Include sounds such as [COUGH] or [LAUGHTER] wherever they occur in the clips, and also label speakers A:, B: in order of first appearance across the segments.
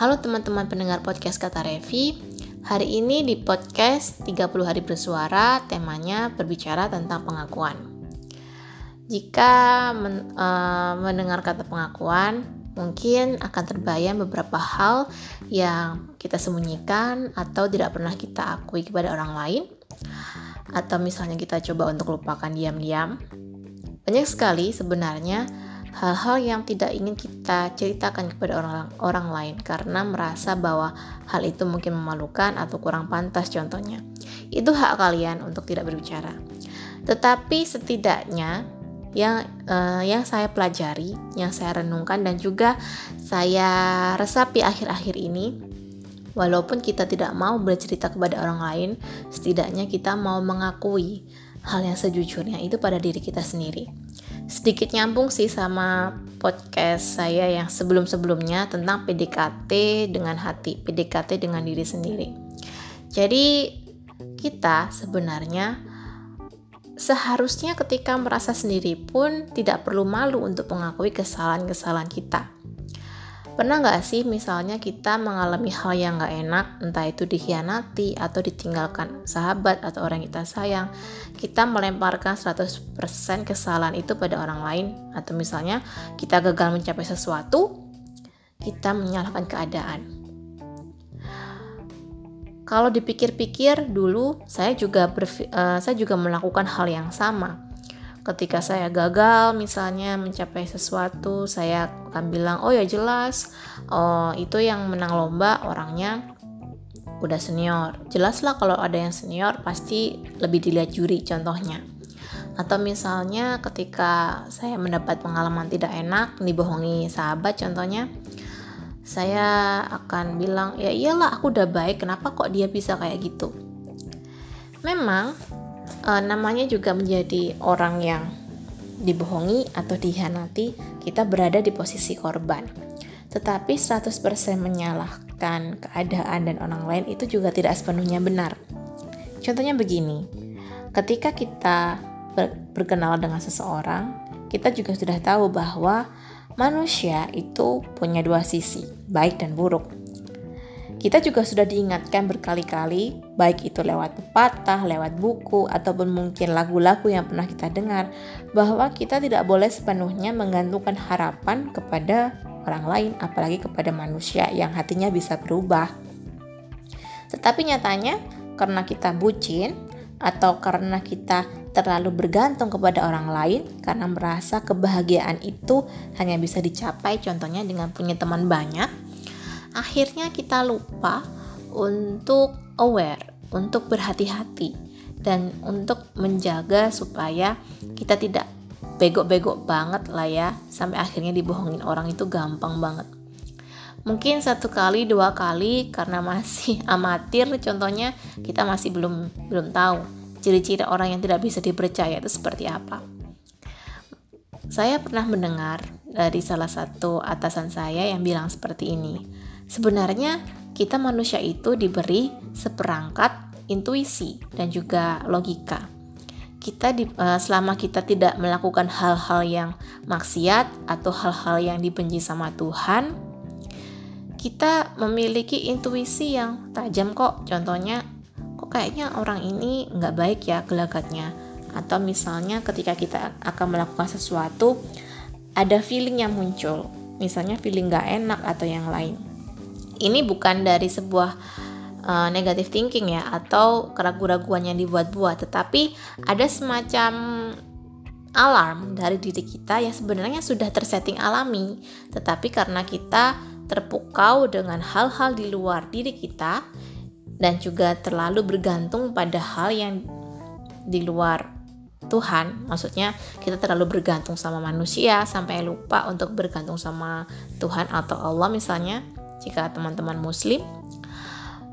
A: Halo teman-teman pendengar podcast Kata Revi. Hari ini di podcast 30 hari bersuara temanya berbicara tentang pengakuan. Jika men, uh, mendengar kata pengakuan mungkin akan terbayang beberapa hal yang kita sembunyikan atau tidak pernah kita akui kepada orang lain. Atau misalnya kita coba untuk lupakan diam-diam. Banyak sekali sebenarnya hal-hal yang tidak ingin kita ceritakan kepada orang orang lain karena merasa bahwa hal itu mungkin memalukan atau kurang pantas contohnya. Itu hak kalian untuk tidak berbicara. Tetapi setidaknya yang uh, yang saya pelajari, yang saya renungkan dan juga saya resapi akhir-akhir ini walaupun kita tidak mau bercerita kepada orang lain, setidaknya kita mau mengakui hal yang sejujurnya itu pada diri kita sendiri sedikit nyambung sih sama podcast saya yang sebelum-sebelumnya tentang PDKT dengan hati, PDKT dengan diri sendiri. Jadi kita sebenarnya seharusnya ketika merasa sendiri pun tidak perlu malu untuk mengakui kesalahan-kesalahan kita. Pernah nggak sih misalnya kita mengalami hal yang nggak enak, entah itu dikhianati atau ditinggalkan sahabat atau orang kita sayang, kita melemparkan 100% kesalahan itu pada orang lain atau misalnya kita gagal mencapai sesuatu, kita menyalahkan keadaan. Kalau dipikir-pikir dulu saya juga uh, saya juga melakukan hal yang sama ketika saya gagal misalnya mencapai sesuatu saya akan bilang oh ya jelas. Oh itu yang menang lomba orangnya udah senior. Jelas lah kalau ada yang senior pasti lebih dilihat juri contohnya. Atau misalnya ketika saya mendapat pengalaman tidak enak dibohongi sahabat contohnya saya akan bilang ya iyalah aku udah baik kenapa kok dia bisa kayak gitu? Memang uh, namanya juga menjadi orang yang dibohongi atau dihianati, kita berada di posisi korban. Tetapi 100% menyalahkan keadaan dan orang lain itu juga tidak sepenuhnya benar. Contohnya begini, ketika kita berkenal dengan seseorang, kita juga sudah tahu bahwa manusia itu punya dua sisi, baik dan buruk. Kita juga sudah diingatkan berkali-kali, baik itu lewat pepatah, lewat buku, ataupun mungkin lagu-lagu yang pernah kita dengar, bahwa kita tidak boleh sepenuhnya menggantungkan harapan kepada orang lain, apalagi kepada manusia yang hatinya bisa berubah. Tetapi nyatanya, karena kita bucin, atau karena kita terlalu bergantung kepada orang lain karena merasa kebahagiaan itu hanya bisa dicapai contohnya dengan punya teman banyak akhirnya kita lupa untuk aware, untuk berhati-hati dan untuk menjaga supaya kita tidak bego-bego banget lah ya sampai akhirnya dibohongin orang itu gampang banget. Mungkin satu kali dua kali karena masih [LAUGHS] amatir contohnya kita masih belum belum tahu ciri-ciri orang yang tidak bisa dipercaya itu seperti apa. Saya pernah mendengar dari salah satu atasan saya yang bilang seperti ini Sebenarnya kita manusia itu diberi seperangkat intuisi dan juga logika. Kita di, uh, selama kita tidak melakukan hal-hal yang maksiat atau hal-hal yang dibenci sama Tuhan, kita memiliki intuisi yang tajam kok. Contohnya, kok kayaknya orang ini nggak baik ya gelagatnya. Atau misalnya ketika kita akan melakukan sesuatu, ada feeling yang muncul. Misalnya feeling nggak enak atau yang lain ini bukan dari sebuah uh, negative thinking ya atau keraguan-raguan yang dibuat-buat tetapi ada semacam alarm dari diri kita yang sebenarnya sudah tersetting alami tetapi karena kita terpukau dengan hal-hal di luar diri kita dan juga terlalu bergantung pada hal yang di luar Tuhan, maksudnya kita terlalu bergantung sama manusia sampai lupa untuk bergantung sama Tuhan atau Allah misalnya jika teman-teman muslim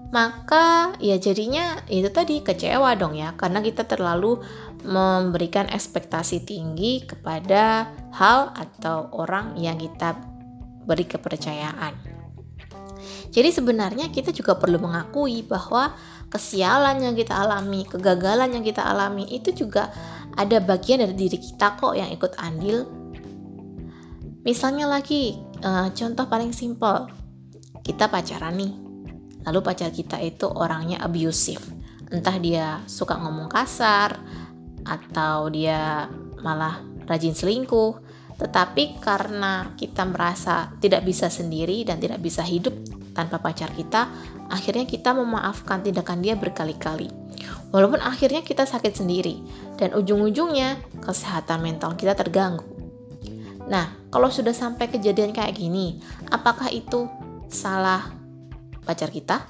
A: maka ya jadinya itu tadi kecewa dong ya karena kita terlalu memberikan ekspektasi tinggi kepada hal atau orang yang kita beri kepercayaan. Jadi sebenarnya kita juga perlu mengakui bahwa kesialan yang kita alami, kegagalan yang kita alami itu juga ada bagian dari diri kita kok yang ikut andil. Misalnya lagi, uh, contoh paling simpel, kita pacaran nih lalu pacar kita itu orangnya abusive entah dia suka ngomong kasar atau dia malah rajin selingkuh tetapi karena kita merasa tidak bisa sendiri dan tidak bisa hidup tanpa pacar kita, akhirnya kita memaafkan tindakan dia berkali-kali. Walaupun akhirnya kita sakit sendiri dan ujung-ujungnya kesehatan mental kita terganggu. Nah, kalau sudah sampai kejadian kayak gini, apakah itu salah pacar kita?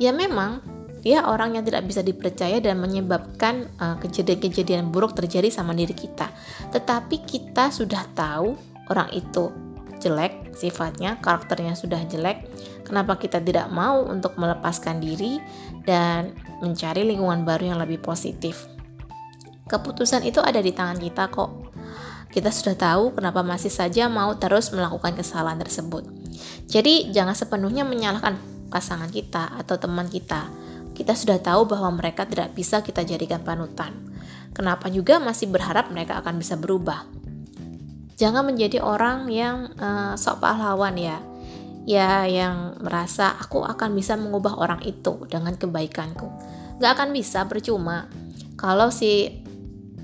A: Ya memang dia orang yang tidak bisa dipercaya dan menyebabkan uh, kejadian-kejadian uh, buruk terjadi sama diri kita. Tetapi kita sudah tahu orang itu jelek sifatnya, karakternya sudah jelek. Kenapa kita tidak mau untuk melepaskan diri dan mencari lingkungan baru yang lebih positif? Keputusan itu ada di tangan kita kok. Kita sudah tahu kenapa masih saja mau terus melakukan kesalahan tersebut. Jadi jangan sepenuhnya menyalahkan pasangan kita atau teman kita kita sudah tahu bahwa mereka tidak bisa kita jadikan panutan. Kenapa juga masih berharap mereka akan bisa berubah? Jangan menjadi orang yang uh, sok pahlawan ya. Ya, yang merasa aku akan bisa mengubah orang itu dengan kebaikanku. Gak akan bisa, percuma. Kalau si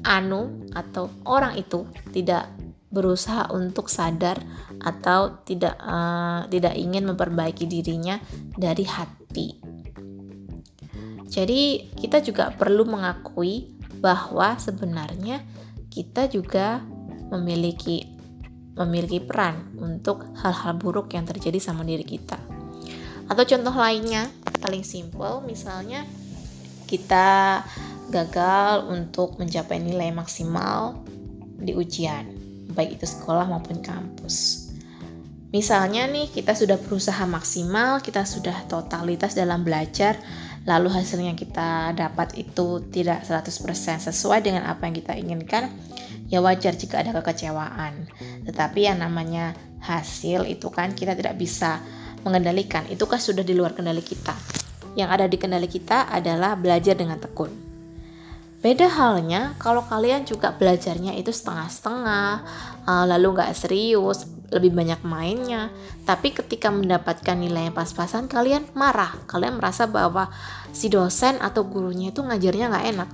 A: Anu atau orang itu tidak berusaha untuk sadar atau tidak uh, tidak ingin memperbaiki dirinya dari hati. Jadi, kita juga perlu mengakui bahwa sebenarnya kita juga memiliki memiliki peran untuk hal-hal buruk yang terjadi sama diri kita. Atau contoh lainnya, paling simpel misalnya kita gagal untuk mencapai nilai maksimal di ujian, baik itu sekolah maupun kampus. Misalnya nih, kita sudah berusaha maksimal, kita sudah totalitas dalam belajar, lalu hasilnya kita dapat itu tidak 100% sesuai dengan apa yang kita inginkan, ya wajar jika ada kekecewaan. Tetapi yang namanya hasil itu kan kita tidak bisa mengendalikan, itu kan sudah di luar kendali kita. Yang ada di kendali kita adalah belajar dengan tekun. Beda halnya kalau kalian juga belajarnya itu setengah-setengah, uh, lalu nggak serius, lebih banyak mainnya. Tapi ketika mendapatkan nilai yang pas-pasan, kalian marah. Kalian merasa bahwa si dosen atau gurunya itu ngajarnya nggak enak.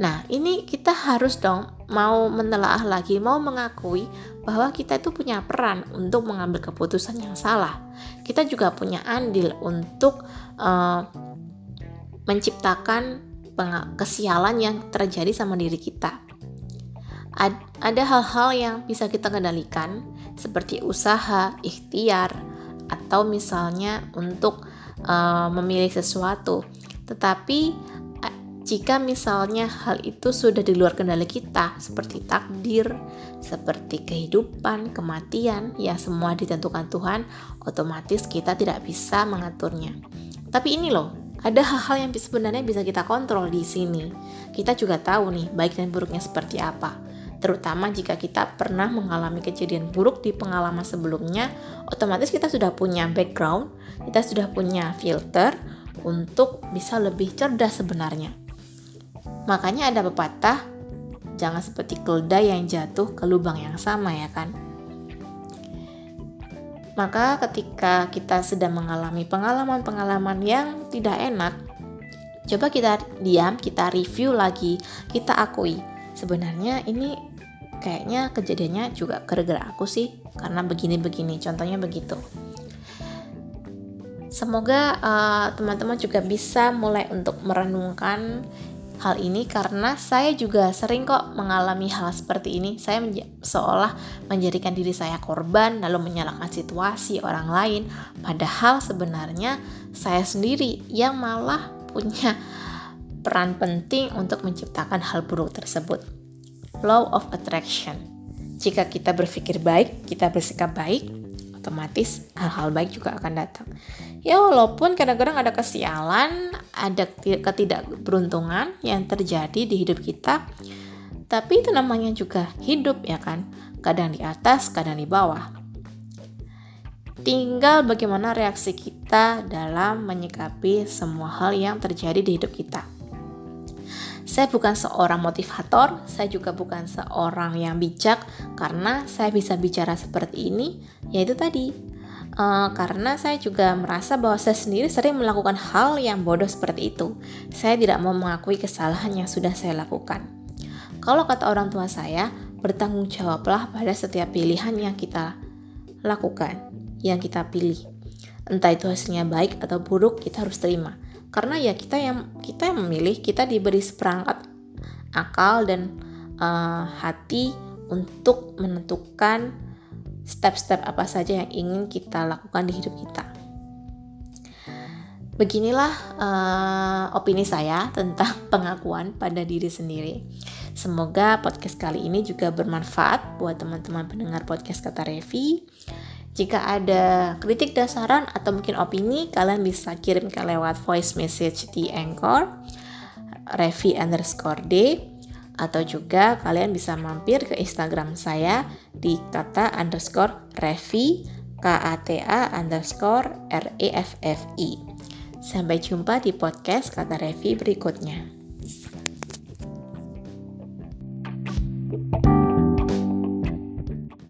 A: Nah, ini kita harus dong mau menelaah lagi, mau mengakui bahwa kita itu punya peran untuk mengambil keputusan yang salah. Kita juga punya andil untuk uh, menciptakan kesialan yang terjadi sama diri kita. Ad, ada hal-hal yang bisa kita kendalikan seperti usaha, ikhtiar, atau misalnya untuk uh, memilih sesuatu. Tetapi jika misalnya hal itu sudah di luar kendali kita, seperti takdir, seperti kehidupan, kematian, ya semua ditentukan Tuhan, otomatis kita tidak bisa mengaturnya. Tapi ini loh, ada hal-hal yang sebenarnya bisa kita kontrol di sini. Kita juga tahu nih baik dan buruknya seperti apa. Terutama jika kita pernah mengalami kejadian buruk di pengalaman sebelumnya, otomatis kita sudah punya background, kita sudah punya filter untuk bisa lebih cerdas sebenarnya. Makanya ada pepatah, jangan seperti keledai yang jatuh ke lubang yang sama ya kan. Maka ketika kita sedang mengalami pengalaman-pengalaman yang tidak enak, coba kita diam, kita review lagi, kita akui. Sebenarnya ini kayaknya kejadiannya juga gara-gara aku sih, karena begini-begini, contohnya begitu. Semoga uh, teman-teman juga bisa mulai untuk merenungkan hal ini karena saya juga sering kok mengalami hal seperti ini. Saya menja seolah menjadikan diri saya korban lalu menyalahkan situasi orang lain, padahal sebenarnya saya sendiri yang malah punya peran penting untuk menciptakan hal buruk tersebut. Law of attraction. Jika kita berpikir baik, kita bersikap baik, otomatis hal-hal baik juga akan datang ya walaupun kadang-kadang ada kesialan, ada ketidakberuntungan yang terjadi di hidup kita, tapi itu namanya juga hidup ya kan, kadang di atas, kadang di bawah. Tinggal bagaimana reaksi kita dalam menyikapi semua hal yang terjadi di hidup kita. Saya bukan seorang motivator, saya juga bukan seorang yang bijak karena saya bisa bicara seperti ini, yaitu tadi Uh, karena saya juga merasa bahwa saya sendiri sering melakukan hal yang bodoh seperti itu. Saya tidak mau mengakui kesalahan yang sudah saya lakukan. Kalau kata orang tua saya, bertanggung jawablah pada setiap pilihan yang kita lakukan, yang kita pilih. Entah itu hasilnya baik atau buruk, kita harus terima. Karena ya kita yang kita yang memilih, kita diberi seperangkat akal dan uh, hati untuk menentukan step-step apa saja yang ingin kita lakukan di hidup kita. Beginilah uh, opini saya tentang [LAUGHS] pengakuan pada diri sendiri. Semoga podcast kali ini juga bermanfaat buat teman-teman pendengar podcast kata Revi. Jika ada kritik dan saran atau mungkin opini, kalian bisa kirim ke lewat voice message di Anchor, Revi underscore D, atau juga kalian bisa mampir ke Instagram saya di kata underscore revi K-A-T-A underscore R-E-F-F-I. Sampai jumpa di podcast kata Revi berikutnya.